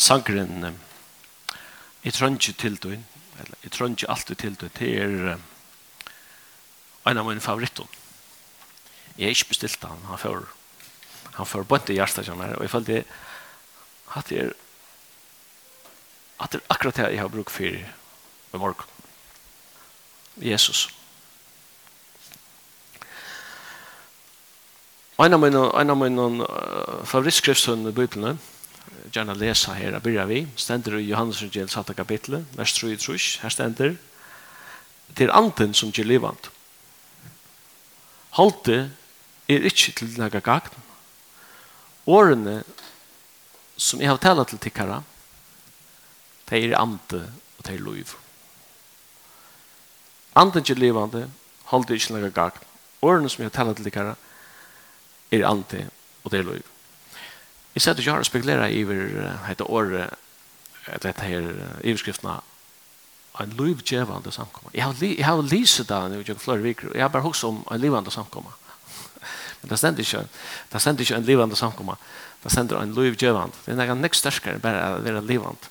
sangren jeg tror ikke til døgn eller jeg tror ikke alltid til døgn det er en av mine favoritter jeg er ikke bestilt han han får han får bønt i hjertet kjenner og jeg følte at det er at det er akkurat det jeg har brukt for i morgen Jesus en av mine, en av mine uh, favorittskriftene i Bibelen gärna läsa här. Här börjar vi. Ständer i Johannes evangel 7 kapitel, vers 3 i trus, Här ständer. Det är anden som ger levande. Halte er ikke til noe gagn. Årene som jeg har talat til tikkara, det er ande og det er lov. Anden til levande, halte ikke til noe gagn. Årene som jeg har talat til tikkara, er ante og det er lov. Jeg sier at jeg har spekuleret i dette året, at dette her iverskriftene, en livgjevende samkomma. Jeg har, li, jeg har lyset da nu, jeg flere viker, jeg har bare hos om en livende samkomma. Men det stender ikke, det stender ikke en livende samkomma, det stender en livgjevende. Det er noe nekst sterkere bare å være livende.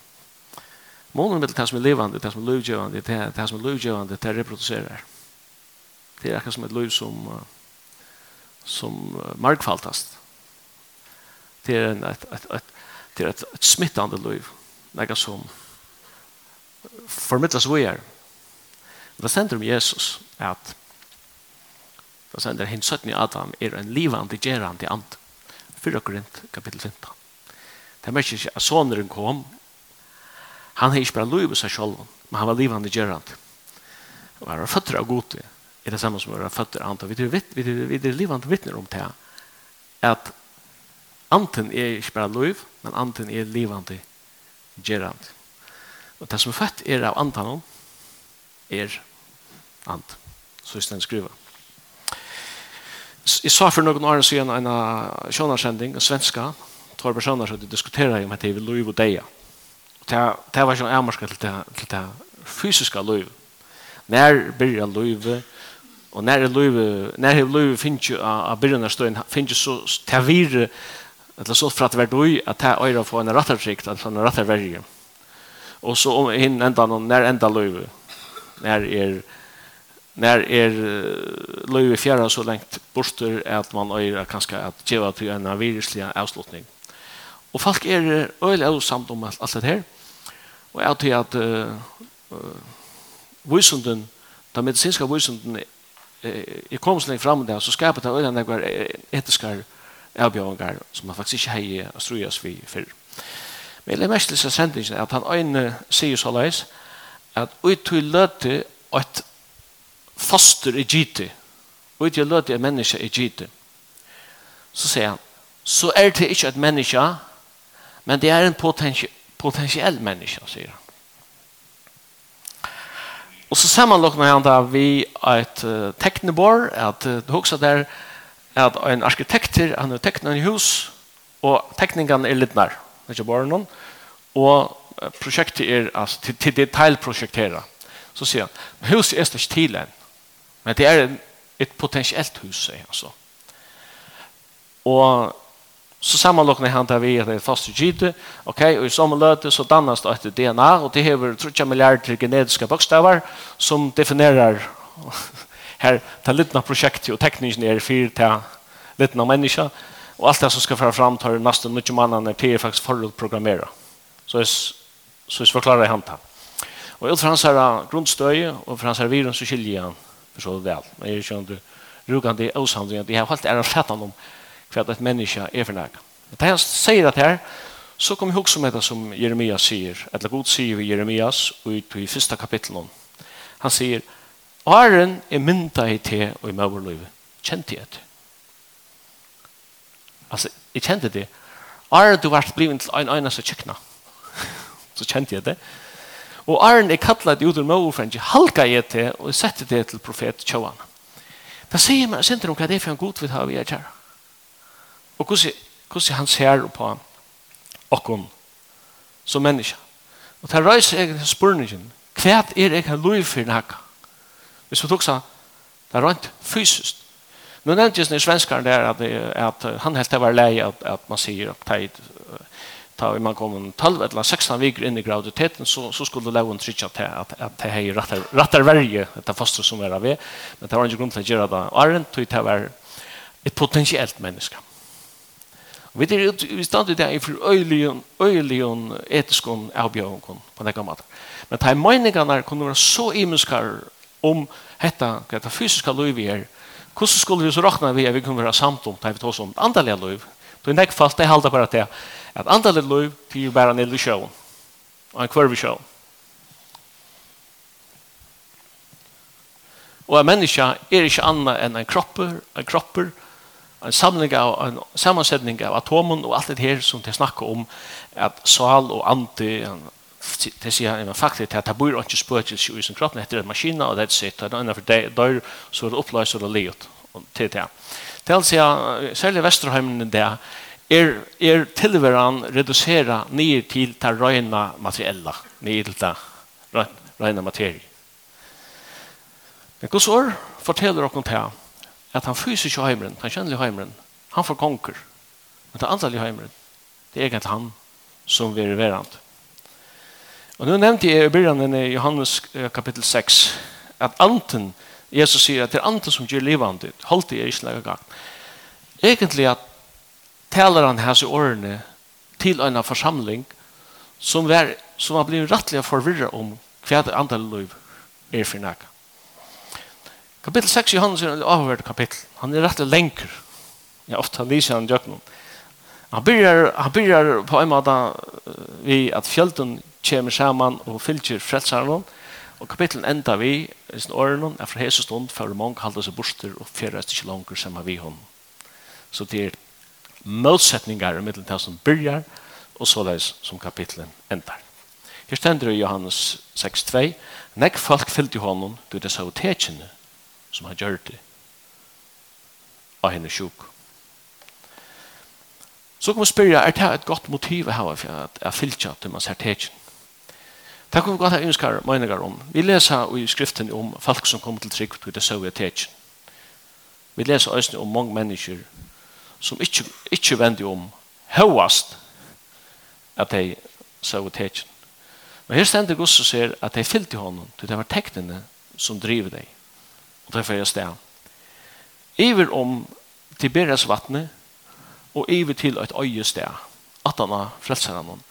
Månen med det som er livende, det som er livgjevende, det, det som er livgjevende, det reproduserer. Det er akkurat som et liv som, som markfaltast det er en, et, et, et, det er et, et smittande liv, nega som formidlas vi er. Det sender om Jesus at det sender hinn 17 Adam er en livande, gerande and. 4 Korint, kapitel 15. Det merker ikke at soneren kom, han har ikke bare liv i seg selv, men han var livande, gerande. Og han var føtter av gode, er det samme som han var føtter av andre. Vi er livande vittner om det, at Anten er ikke bare liv, men anten er livande gerant. Og det som er født er av antanon, er ant. Så er det skriva. Jeg sa for noen år siden en sjånarsending, en svenska, tar personer som diskuterer om dette er liv og deia. Det var ikke en til det, til det fysiska liv. Når blir livet, og när det löv när det löv finns ju a byrna stön finns ju så tavir eller så för att vara då att ta öra få en rattarsikt att såna rattar värje. Och så om in ända någon när ända löv. När är när är löv fjärra så långt borster att man öra kanske att ge till en viruslig avslutning. Och folk är öl osamt om allt det här. Och jag tror att uh, uh, visunden, den medicinska visunden, eh, jag kom så länge fram där så skapar det öl etiska avbjøringar som man faktisk ikke heier og strues vi før. Men jeg mest til sendingen at han øyne sier så leis at ut til løte et foster i gitte ut til løte et menneske i gitte så sier han så er det ikke et menneske men det er en potensiell, potensiell menneske sier han og så sammanlokkner han da vi et uh, teknebor at uh, det hoksa der at en arkitekter, han har teknet en hus, og tekningen er litt nær, ikke bare noen, og prosjektet er altså, til, til detaljprosjekteret. Så sier han, huset er ikke til en, men det er et potensielt hus, sier han så. Og så sammanlocknar han där vi att det är fast gite. Okej, okay, och i samme løte så dannes det et DNA och det har 30 miljarder genetiska bokstaver som definierar her ta litna prosjekt og teknikken er fyr ta litna menneska og alt det som skal fara fram tar nesten mye er til faktisk forut programmera. Så er så er forklarer jeg hanta og ut fra hans her grunnstøy og fra hans her virus så skiljer han for så vel. Men jeg skjønner rugande avsandringen de har holdt er fattan om hva et menneske er for nægge da han sier at her så kommer jeg også med det som Jeremias sier eller god sier vi Jeremias ut i første kapitlet han sier Åren er mynda i te og i møverløyve. Kjente jeg det. Altså, jeg kjente det. Åren du vart blivet til en øyne som kjøkna. Så kjente jeg det. Og åren er kattlet ut ur møverfrenge. Halka jeg det og sette det til profet Tjøvan. Da sier man, sender om hva det er for en god vi har vi er kjære. Og hvordan han ser på okkon som menneske. Og det reiser jeg spørningen. Hva er jeg har lov for nakka? Hvis vi tok så, det er rent fysisk. Nå nevnte just svenskaren där att, att han helt var lei at, att man sier att tid ta man kom en 12 eller 16 veckor in i graviditeten så så skulle lägen trycka till att att det är rätt rätt värje detta foster som är av men det var inte grund att göra det aren't to det var ett potentiellt människa. Vi det vi stod där i för ölion öjligen etiskon avbjönkon på det gamla. Men de meningarna kunde vara så imuskar om hetta, detta fysiska liv Hur hvordan skulle vi så räkna vi att vi kunne vara samt om det vi tar om andalega liv? Det er nekk fast, det håller bara til at andalega liv till jo bare en illusion. Och en kvarv i sjøen. Og en menneske er ikke annet enn en kropper, en kropper, en samling av, en sammansetning av atomen og alt det her som det snakker om, at sal og ante, det sier han faktisk at det bor ikke spøkelse i sin kropp, det heter en maskina, og det er sitt, og innenfor det dør, så er det oppløs og det livet til det. Det vil si at særlig Vesterheimen det er, er tilværen redusera ned til det røyna materiella, ned til det røyna materie. Men hvordan år forteller dere til at han fysiske heimeren, han kjennelige heimeren, han får konkur, men det antallige heimeren, det er egentlig han som vil være verant. Og nu nevnte jeg i begynnelsen i Johannes kapitel 6 at anten, Jesus sier at det er anten som gjør livet holdt det er ikke lenge gang. Egentlig at taler han hans årene til en forsamling som, var, som har blivit rettelig forvirret om hva det andre liv er for nægge. Kapitel 6 i Johannes er en avhørt kapittel. Han er rettelig lenker. Ja, ofte han viser han djøkken. Han byrjar, han byrjar på en måte vi at fjölden kommer sammen og fylgjer frelseren. og kapitlen enda vi i sin åren er fra hese stund for mange halde seg borster og fjerrest ikke langer som har vi hon så det er motsetningar i middelen til som byrjar og såleis som kapitlen endar Her stender i Johannes 6.2 Nekk folk fylgte honom du det sa tekjene som han gjør det av henne sjuk. Så kan man spørre, er det et godt motiv å ha for at jeg fylgte til man ser tekjene? Det kan vi godt ha ønsker meninger om. Vi leser i skriften om folk som kommer til trygg til det søv i. Vi leser også om mange mennesker som ikke, ikke vender om høyest at de søv i. Men her stender Guds og ser at de fyllte hånden til det var teknene som driver deg. Og derfor er jeg sted. Iver om til Beres vattnet og iver til et øye sted. At han har frelser han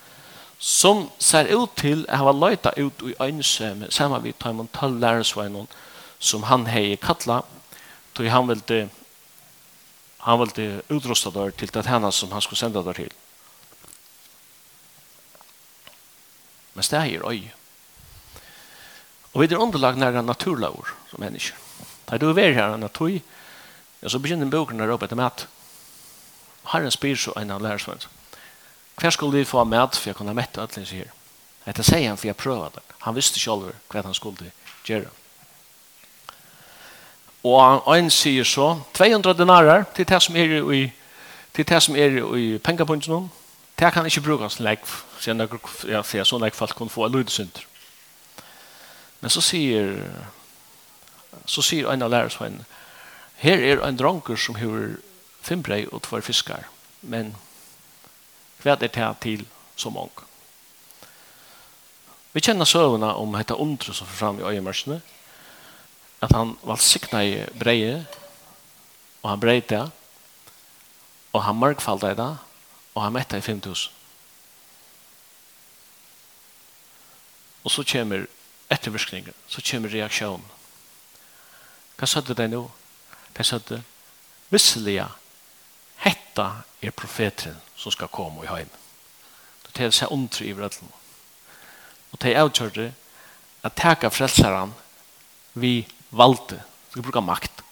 som ser ut til å ha løyta ut i øynsømme sammen vi tar imot tøll lærersveinen som han hei kattla, tog han vilde han vilde utrusta dør til det henne som han skulle sende dør til. Men det er øy og vi er underlag næra naturlaur som mennesker da du er her enn tog ja, så begynner boken å råpe etter mat. Herren spyr så en av lærersveinun Hver skulle vi få med for jeg kunne mette alle disse her? Dette sier han for jeg prøver det. Han visste selv hva han skulle gjøre. Og han, sier så, 200 denarer til det som er i, til det som er i pengepunkten nå, det kan ikke brukes til jeg, siden jeg ja, sånn jeg folk kunne få en lydsynder. Men så sier, så sier en av lærersveien, her er en dronker som har fem brei og tvær fiskar, men Hva er det til så mange? Vi kjenner søvnene om dette undre som får fram i øyemørsene, at han var sikna i breie, og han breit det, og han mørkfaldet det, og han mette i 5000. Og så kommer ettervirkningen, så kommer reaksjonen. Hva sa det nå? Det sa du, visselige hetta er profeten som skal komme i heim. Det tel seg ondre i vrødlen. Og det er avgjørte at teka frelseren vi valgte, skal bruka makt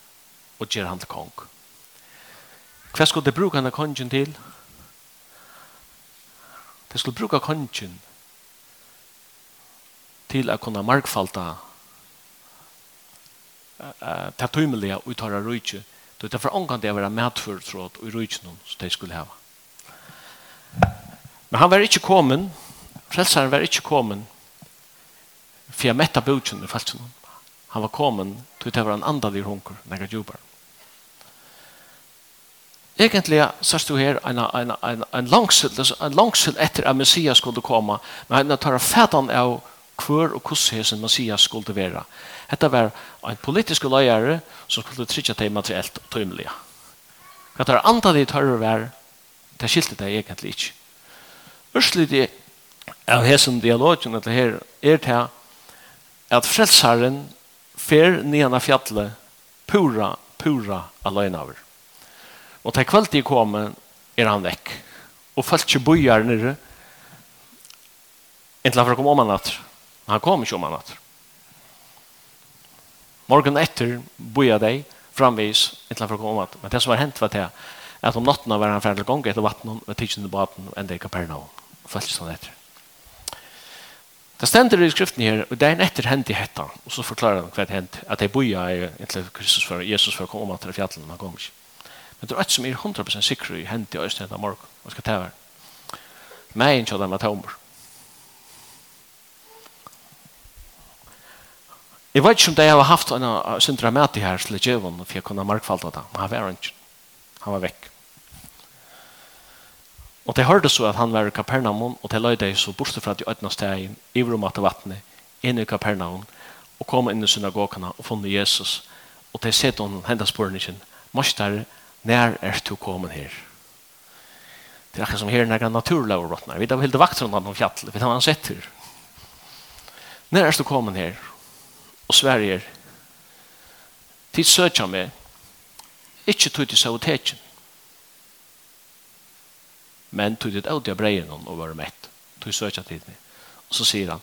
og gjøre han til kong. Hva skulle det bruke han kongen til? Det skulle bruka kongen til å kunne markfalta uh, uh, tatt og uttara rujtje Det er for ångan det å være medførtråd og rydsen som de skulle ha. Men han var ikke kommet, frelseren var ikke kommet, for jeg mette bøtjen i falsen. Han var kommet til det var en andalig hunker, når jeg jobber. Egentlig så står her en, en, en, en langsel, en langsel etter at Messias skulle komme, men han tar fætan av hver og hvordan Messias skulle være. Hetta var ein politisk leiare som skulle trykja til materielt og tøymelige. Hva tar andre de tørre var, det skilte det egentlig ikke. Ørselig av hesen dialogen at her er til at frelsaren fer nian av fjallet pura, pura alene. Og til kveld de kom er han vekk. Og falt ikke bojar nere inntil han kom om han natt. Han kom ikke om han natt. Morgon etter boja dei framvis et for annet Men det som var hent var det at om natten var han ferdig gong etter vattnet og tidsen i baden og enda i Kapernaum. Følte sånn etter. Det stender i skriften her, og det er en etter hent i hetta, og så forklarer han hva det hent, at de boja er inntil Kristus for Jesus for å komme om til fjallet, men han kom ikke. Men det er et som er 100% sikker i hent i Øystein av morgen, og skal ta her. Meg er ikke av dem at Jeg vet ikke om det jeg har haft en syndra med her til djevon for jeg kunne markfalda det. Men han var ikke. Han var vekk. Og de hørte så at han var i Kapernaum og de løyde så bortstå fra de ødna steg i vromat av vattnet inn i Kapernaum og kom inn i synagogene og funnet Jesus og de sette hon hendas spørningen Mostar, når er du kommet her? Det er akkurat som her når han naturlig naturlover råttnar. Vi tar helt vakter om han om fjallet. Vi tar han sett her. «Når er du kommet her? og Sverige tid søkja meg. Ikke tog til sautetjen men tog til ut av breien og var mett. Tog søkja tid meg. Og så sier han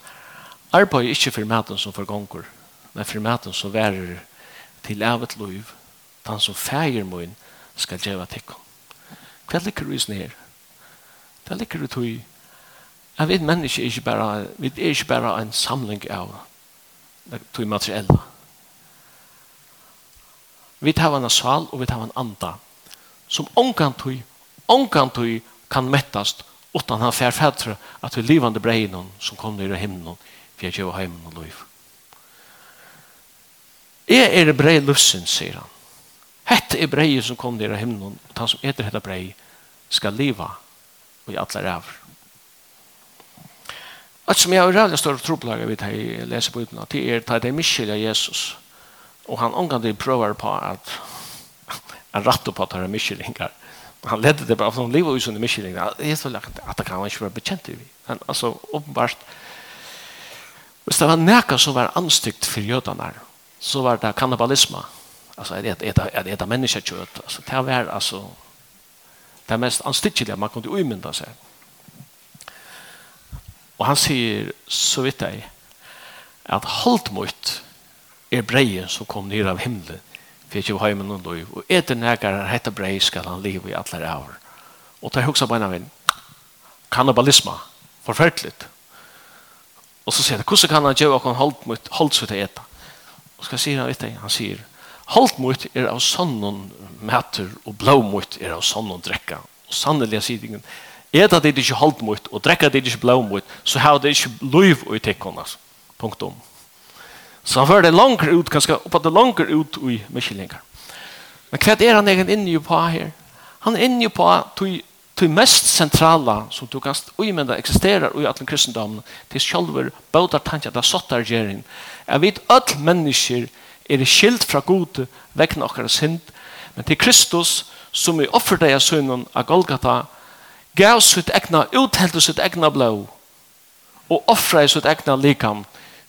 arbeid ikke for maten som forgonger men for maten som værer til evet lov den som feir min skal djeva tikkum hva liker du i sånn her det liker du tog Jeg vet mennesker er ikke bare, vi er ikke bare en samling av tog materiella. Vi tar en sal og vi tar en anda som omkant tog, omkant tog kan mättast utan han färfärdar att vi livande brejnon som kom ner i himlen för att göra himlen och liv. Jeg er brei lussen, sier han. Hette er brei som kom nere i himlen og han som etter hette brei skal liva og i alla ræver. Alt som jeg har rævlig større vi vidt i leser på uten, det er at jeg miskylder Jesus. Og han omgående prøver på at han ratto på at han miskyldinger. Han ledde det bara for han lever ut under miskyldinger. Jeg tror att det kan han ikke være bekjent i. Han, altså, hvis det var näka som var anstykt för jödarna så var det kannibalisme. Altså, at eta, äta et kött. Alltså det var alltså det mest anstykkelige man kunde umynda seg. Og han sier, så vidt jeg, at holdt mot er breien som kom ned av himmelen, for ikke har med noen liv. Og etter nægare hette brei skal han liv i alle år. Og tar hoksa på en av en kannibalisme, forferdelig. Og så sier han, hvordan kan han gjøre at holdt mot, holdt seg til etter? Og så sier han, vet jeg, han sier, holdt mot er av sånn mæter, og blå mot er av sånn drekka. Og sannelig sier han, Eta det ikke holdt mot, og drekka det ikke blå mot, så har det ikke liv i tekkene. Punkt om. Så han fører det langere ut, kanskje oppe det langere ut i miskjellinger. Men hva er han egentlig inne på her? Han er inne på det mest sentrala som du kan umynda eksisterer i atlen kristendommen, til sjølver bøter tanke at det er satt der gjerin jeg vet at mennesker er skilt fra god vekkene okkar sind men til Kristus som i offer deg av synen av Golgata gav sitt egna, utheldu sitt egna blå, og offra sitt egna likam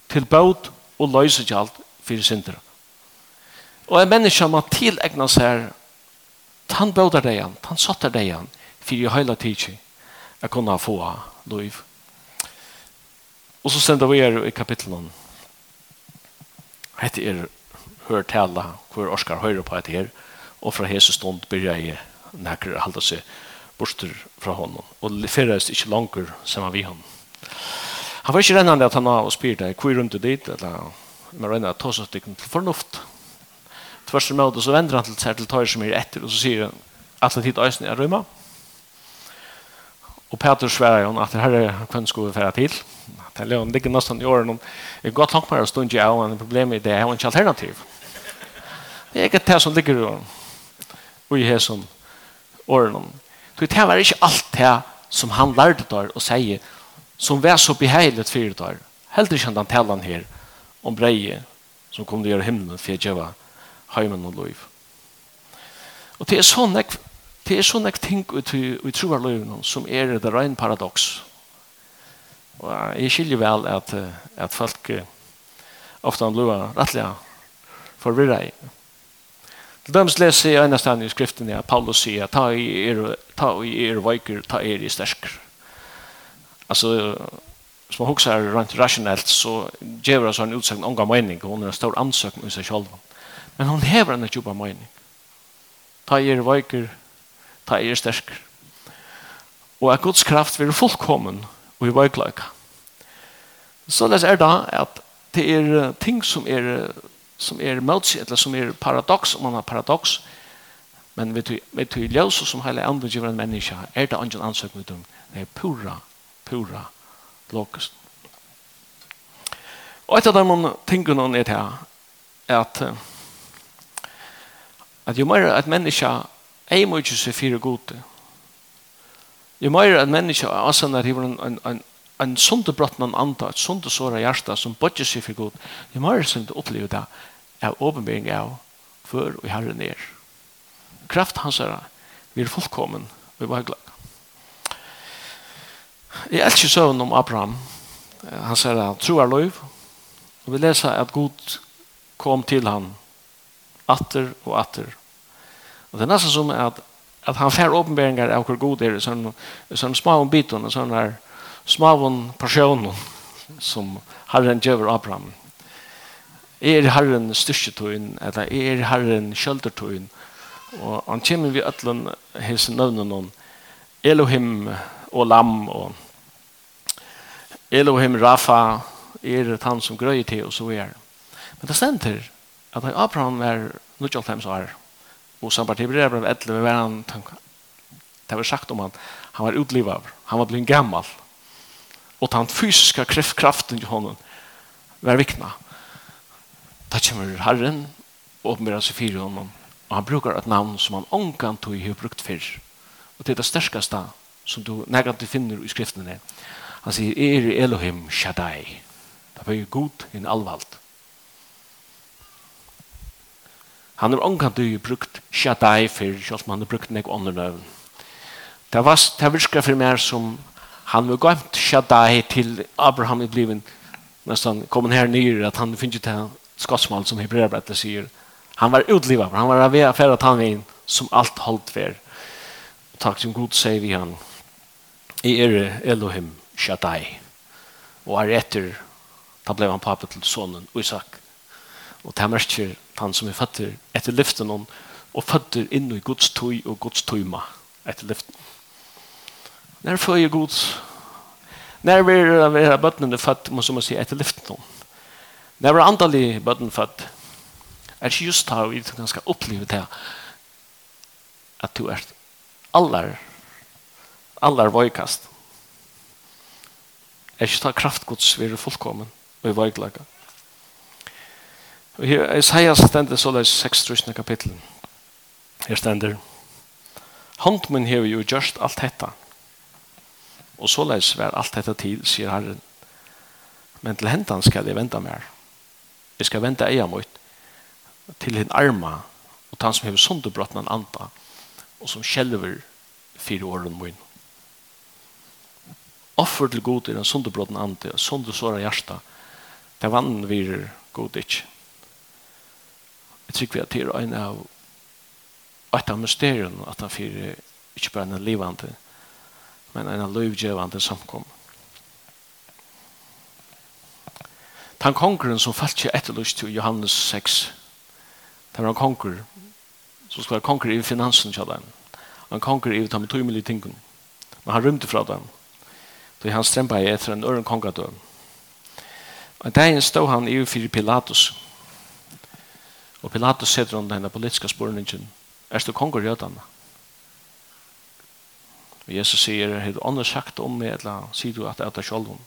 til båt og løysegjald fyrir synder. Og en menneske må tilegna seg han bådar deg han, han sattar deg han, fyrir jeg høyla tidsi jeg kunne få liv. Og så sender vi her i kapitlet hette er hør tala hvor Oskar høyre på etter her og fra hese stund byrja jeg nekker halda seg borster fra honom, og ferdes ikke langer som vi han. Han var ikke rennende at han var og spyrte deg, hvor rundt du dit, eller man rennende at ta seg til fornuft. Tvers og måte, så vender han til seg til tøyer som er etter, og så sier han, at det er tid øyne er røyma. Og Peter sverer han at det her er hvem skulle vi fære til. Det er ligger nesten i årene, jeg har gått langt med å stå ikke av, men problemet er det, jeg har ikke alternativ. Det er ikke det som ligger i årene. Og i hesson årene. Så det var ikke alt det som han lærte der og sier som var så beheilet for det der. Helt ikke han taler her om breie som kom til å gjøre himmelen for å gjøre heimen og lov. Og det er sånn jeg Det er sånne ting ut i troverløyven som er det røyne paradoks. Og jeg skiljer vel at, at folk ofte han løyver rettelig forvirret i. Til dømes leser jeg ennast i skriften at Paulus sier ta i er, ta i er veiker, ta er i stersker. Altså, som man husker rent rasjonelt, så gjør det en utsøkning unga mening, og hun er en stor ansøkning i seg selv. Men hun hever en djupa mening. Ta i er veiker, ta i er stersker. Og at Guds kraft vil fullkommen og i veikløyka. Så les er da at det er ting som er som er motsi, eller som er paradox, om man har paradox, men vet du vet du ljøs som heile andre giver en menneske, er det andre ansøk med dem, det er pura, pura lokust. Og et av de tingene er det her, at at jo mer at menneske ei mykje seg fire gode, jo mer at menneske er asan der hiver en, en, en en sundebratten av andre, et sunde såra hjerte som bodger seg for god, det må være sunt å det av åpenbering av før og herren er. Kraft hans er vi er fullkommen og vi er glad. Jeg elsker søvn om Abraham. Han sier at han tror er løyv. Og vi leser at Gud kom til han atter og atter. Og det er nesten som at, at han fær åpenberinger av hvor god er det. sånne, sånne små bitene, sånne her smavun personen som Herren gjør Abraham. Er Herren styrketøyen, eller er Herren kjøltertøyen? og han kommer vi ætlen hans nøvnen om Elohim og Lam, og Elohim Rafa, er det han som grøyer til, og så er Men det stender at Abraham var 95 år, og samtidig ble han 11, var han, det var sagt om han, han var utlivet, han var blitt gammal og den fysiska kraften i honom var vikna. Da kommer Herren og åpenbærer seg fyrir honom og han brukar et navn som han omgang tog i brukt fyrr. Og det er det sterkaste som du nærkant du finner i skriften Han sier, er Elohim Shaddai. Det er god i en allvald. Han har omgang tog i brukt Shaddai fyrr, selv om han har brukt nek åndernøvn. Det var det virka for meg som han var gått Shaddai til Abraham i bliven nästan kom här nyr att han finns ju till skotsmal som hebreerbrevet säger han var utlivad han var av för att han vin som allt hållt för tack som god säger vi han i er Elohim Shaddai och är efter ta blev han pappa till sonen Isak och det märker han som är fattig efter lyften och fattig in i Guds tøy och Guds tøyma efter lyften När får jag Guds När vi är våra bötterna fatt måste man säga efter lyften. När vi är andaliga bötterna fatt är det just här vi kan ganska upplever det att du är allar allar vojkast. Er ikke ta kraftgods vi er fullkommen og i vojklaga. Og her Isaiah stender så leis 6. kapitlen. Her stender Håndmen hever jo just alt hetta Og så leis var alt dette til, sier Herren. Men til hentan skal jeg vente mer. Jeg skal vente eia mot til hinn arma og han som hever sunderbrotten han anda og som skjelver fire åren min. Offer til god er en sunderbrotten anta og sundersåra hjärsta det vann virer god ikke. Jeg tror vi at det er en av et av mysteriene at han fyrir ikke bare en livande men en løyvgjevande samkom. Tan kongren som falt ikke etterlyst til Johannes 6, det var en konger, som skulle være konger i finansen til dem. Han konger i dem tøymelige tingene. Men han rymte fra dem. Då han strempa i etter en øren kongadøm. Og dagen stod han i fyrir Pilatus. Og Pilatus setter om denne politiske spørningen. Er du konger i jødene? Og Jesus sier, har du andre sagt om meg, eller sier du at det er det selv om?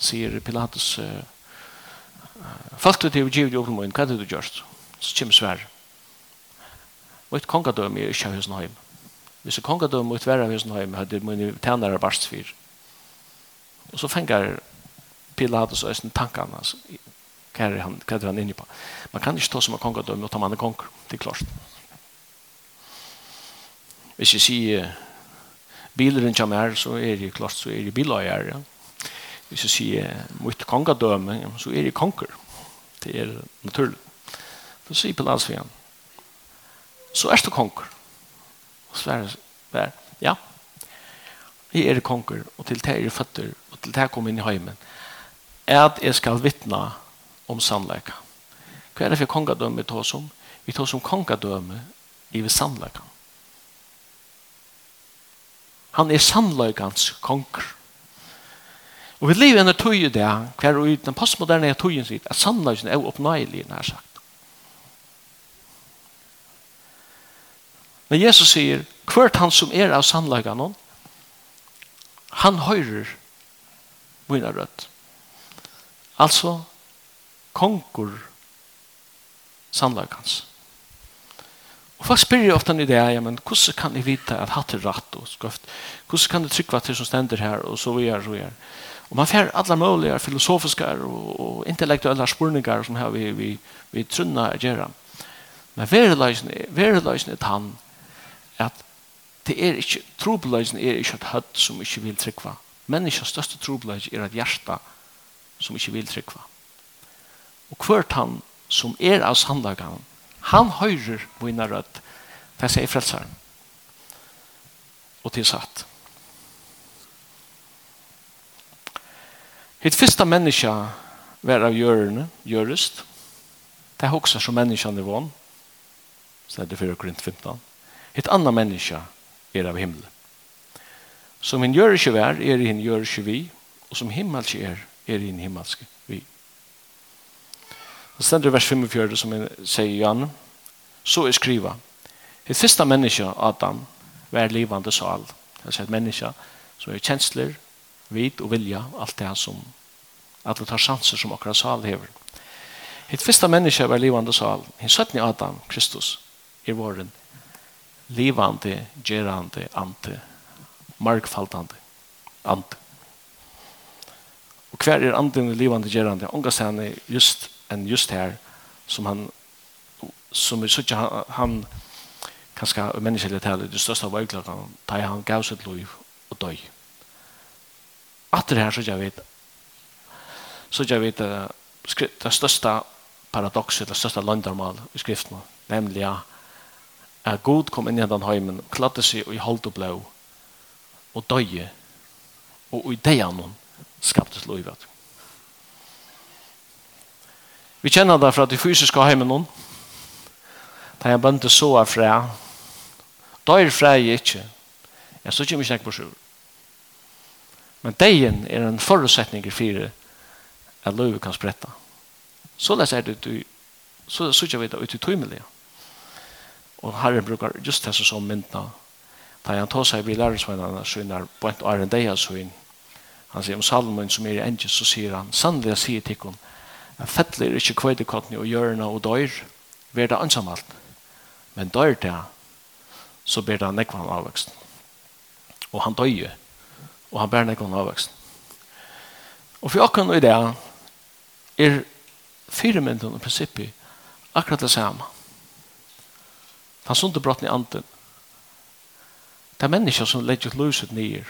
Sier Pilatus, uh, folk til å gjøre det åpne hva er det du gjør? Så kommer svær. Og et kongadøm er ikke av hos nøyme. Hvis et kongadøm er ikke av hos nøyme, hadde mine tænere barst fyr. Og så fenger Pilatus og sin tankene, altså, hva er han, hva er han inne på? Man kan ikke ta som en kongadøm og ta man en konger, det er klart. Hvis jeg sier bileren kommer her, så er det klart så er det bileier. Ja. Hvis jeg sier mot kongadøme, så er det konger. Det er naturlig. Så sier Pilatus igjen. Så er det konger. Og så er det ja, jeg er konger, og til det er føtter, og til det er kommet inn i heimen, er at jeg skal vittne om sannleika. Hva er det for kongadømme vi tar som? Vi tar som kongadømme i sannleika. Han er sannleikans konger. Og vi lever under tøy i det, hver og den postmoderne tøyen sitt, at sannløyken er oppnøyelig, nær sagt. Men Jesus sier, hvert han som er av sannløykene, han høyrer mina rødt. Altså, konger sannleikans. Og folk spyrir ofta i det, ja, men hvordan kan jeg vite at hatt er rett og skrøft? Hvordan kan jeg trykva til som stender her, og så er så er? Og man fer alla mulige filosofiske og, og intellektuelle spurningar som her vi, vi, vi trunna å gjøre. Men verileisen er han at det er ikke, trobeleisen er ikke et høtt som ikke vil trykva. Menneskens største trobeleis er et hjärsta som ikke vil trykva. Og hvert han som er av sannlagan, Han høyrer mina rødt. Det sier frelsaren. Og til satt. Hitt fyrsta menneska var av gjørende, gjørest. Det er også som menneskene vann. Så er det 4 Korint 15. Hitt anna menneska er av himmelen. Som hinn gjør ikke vær, er hinn gjør ikke vi, og som himmel ikke er, er hinn himmelsk. Det stender i vers 45 som jeg sier igjen. Så er skriva. Det første menneske, Adam, var livande sal. Det er et menneske som er kjensler, vit og vilja, alt det som at vi tar sanser som akkurat sal hever. Det første menneske var livande sal. Det er Adam, Kristus, i våren. Livande, gerande, ante, markfaltande, ante. Og hver er anden livande, gerande? Ångast henne just än just här som han som vi såg han, han kanske människor det det största verkligen tar han gav sitt liv och döj. Att det här så jag vet så jag vet det största paradoxet, det största landarmal i skriften, nämligen at god kom inn i den heimen, kladde seg i holdt og blå, og døye, og i det han skaptes lovet. Vi kjenner det fra de fysiske heimen Da jeg bønte så av fra. Da er fra jeg ikke. Jeg så ikke mye snakk på sjur. Men degen er en forutsetning i fire at løy kan spretta. Så lest er det du, så så ikke vet ut i tøymelige. Og herren brukar just det som myndna. Da han tar seg vid lærersvennerne, så er på en og er en deg, så han sier om salmen som er i engel, så sier han, sannelig sier tikkun, at fettler ikke kvøyde kottene og hjørne og døyr, Vi er det ansamalt. Men døyr det, så blir det nekvann avvøkst. Og han døyer, og han blir nekvann avvøkst. Og for akkurat i det, er fire firemynden og prinsippet akkurat det samme. Han sunde brotten i anden. Det er mennesker som legger løset nyer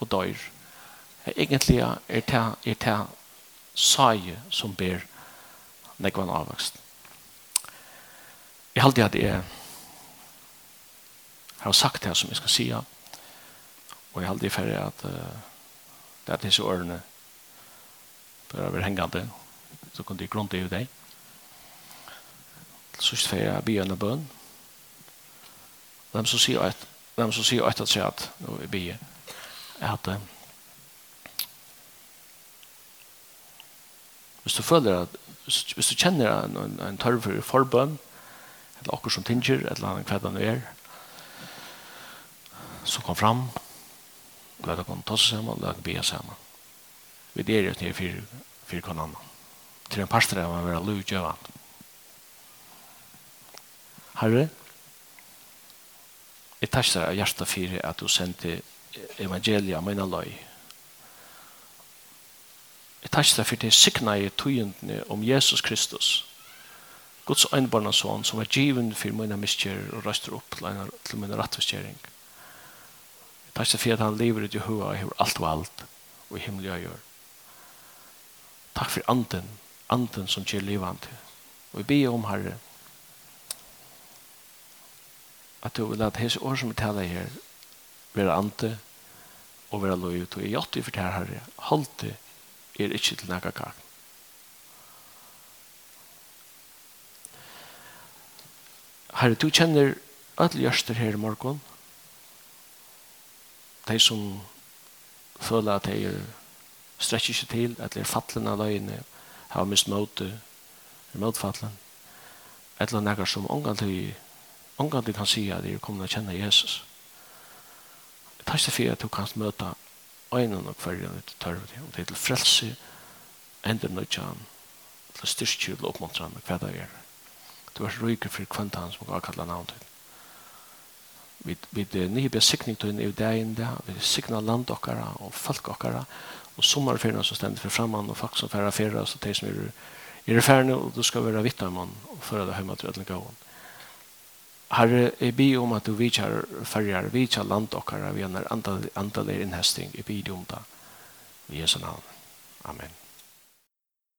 og døyr. Egentlig er det, er det saie som ber nekvann avvokst. Jeg halte at jeg har sagt det som jeg skal si, og jeg halte i ferdig at uh, det er disse årene bør være hengende, så kan de grunne i deg. Så skal jeg be en bønn. Dem som sier at, dem som sier at, at, at, at, at, at, at, at, at, Hvis du føler at, hvis du kjenner en, en, en tørv for forbønn, eller akkur som tinger, eller annen hva det er, så kom fram, la dere ta seg sammen, la dere bia sammen. Vi er jo nere fire, fire kon annan. Til en pastor er man vera luk jo. Herre, jeg tar seg av hjertet fire at du sendte evangeliet av mine løy, takk deg for det sikna i tøyendene om Jesus Kristus. Guds øynbarna son som er given for mine miskjer og røster opp til mine rattvistgjering. Takk deg for at han lever ut i hua og har alt og alt og i himmel jeg gjør. Takk for anden, anden som gjør livet til. Og vi ber om Herre at du vil at hese år som vi taler her være ante og være lov ut og i åtte for det her Herre halte er ikke til nægge kak. Herre, du kjenner alle gjørster her i morgen. De som føler at de er strekker seg til, at de er fattelen av løgene, har mist måte, er måtfattelen. Eller nægge som omgang omgandlig, du kan si at de er kommet å kjenne Jesus. Jeg tar ikke for at du kan møte øynene og kvarjene til tørvet, Og det er til frelse, ender nødjan, til styrke og oppmuntre oppmuntran, hva det er. Du er ryker for kvantan som kan kalla navn til. Vi, vi er nye besikning til i dagen det, vi er sikna land okkara og folk okkara, og sommerferien som stender for framman, og folk som færre færa, så de som er i referien, og du skal være vitt av mann, og føre deg hjemme til ødelen ødelegavån. Herre, jeg ber om at du vidtjar færger, vidtjar landokkere, vi har antallet innhesting, jeg ber om det. I Jesu navn. Amen.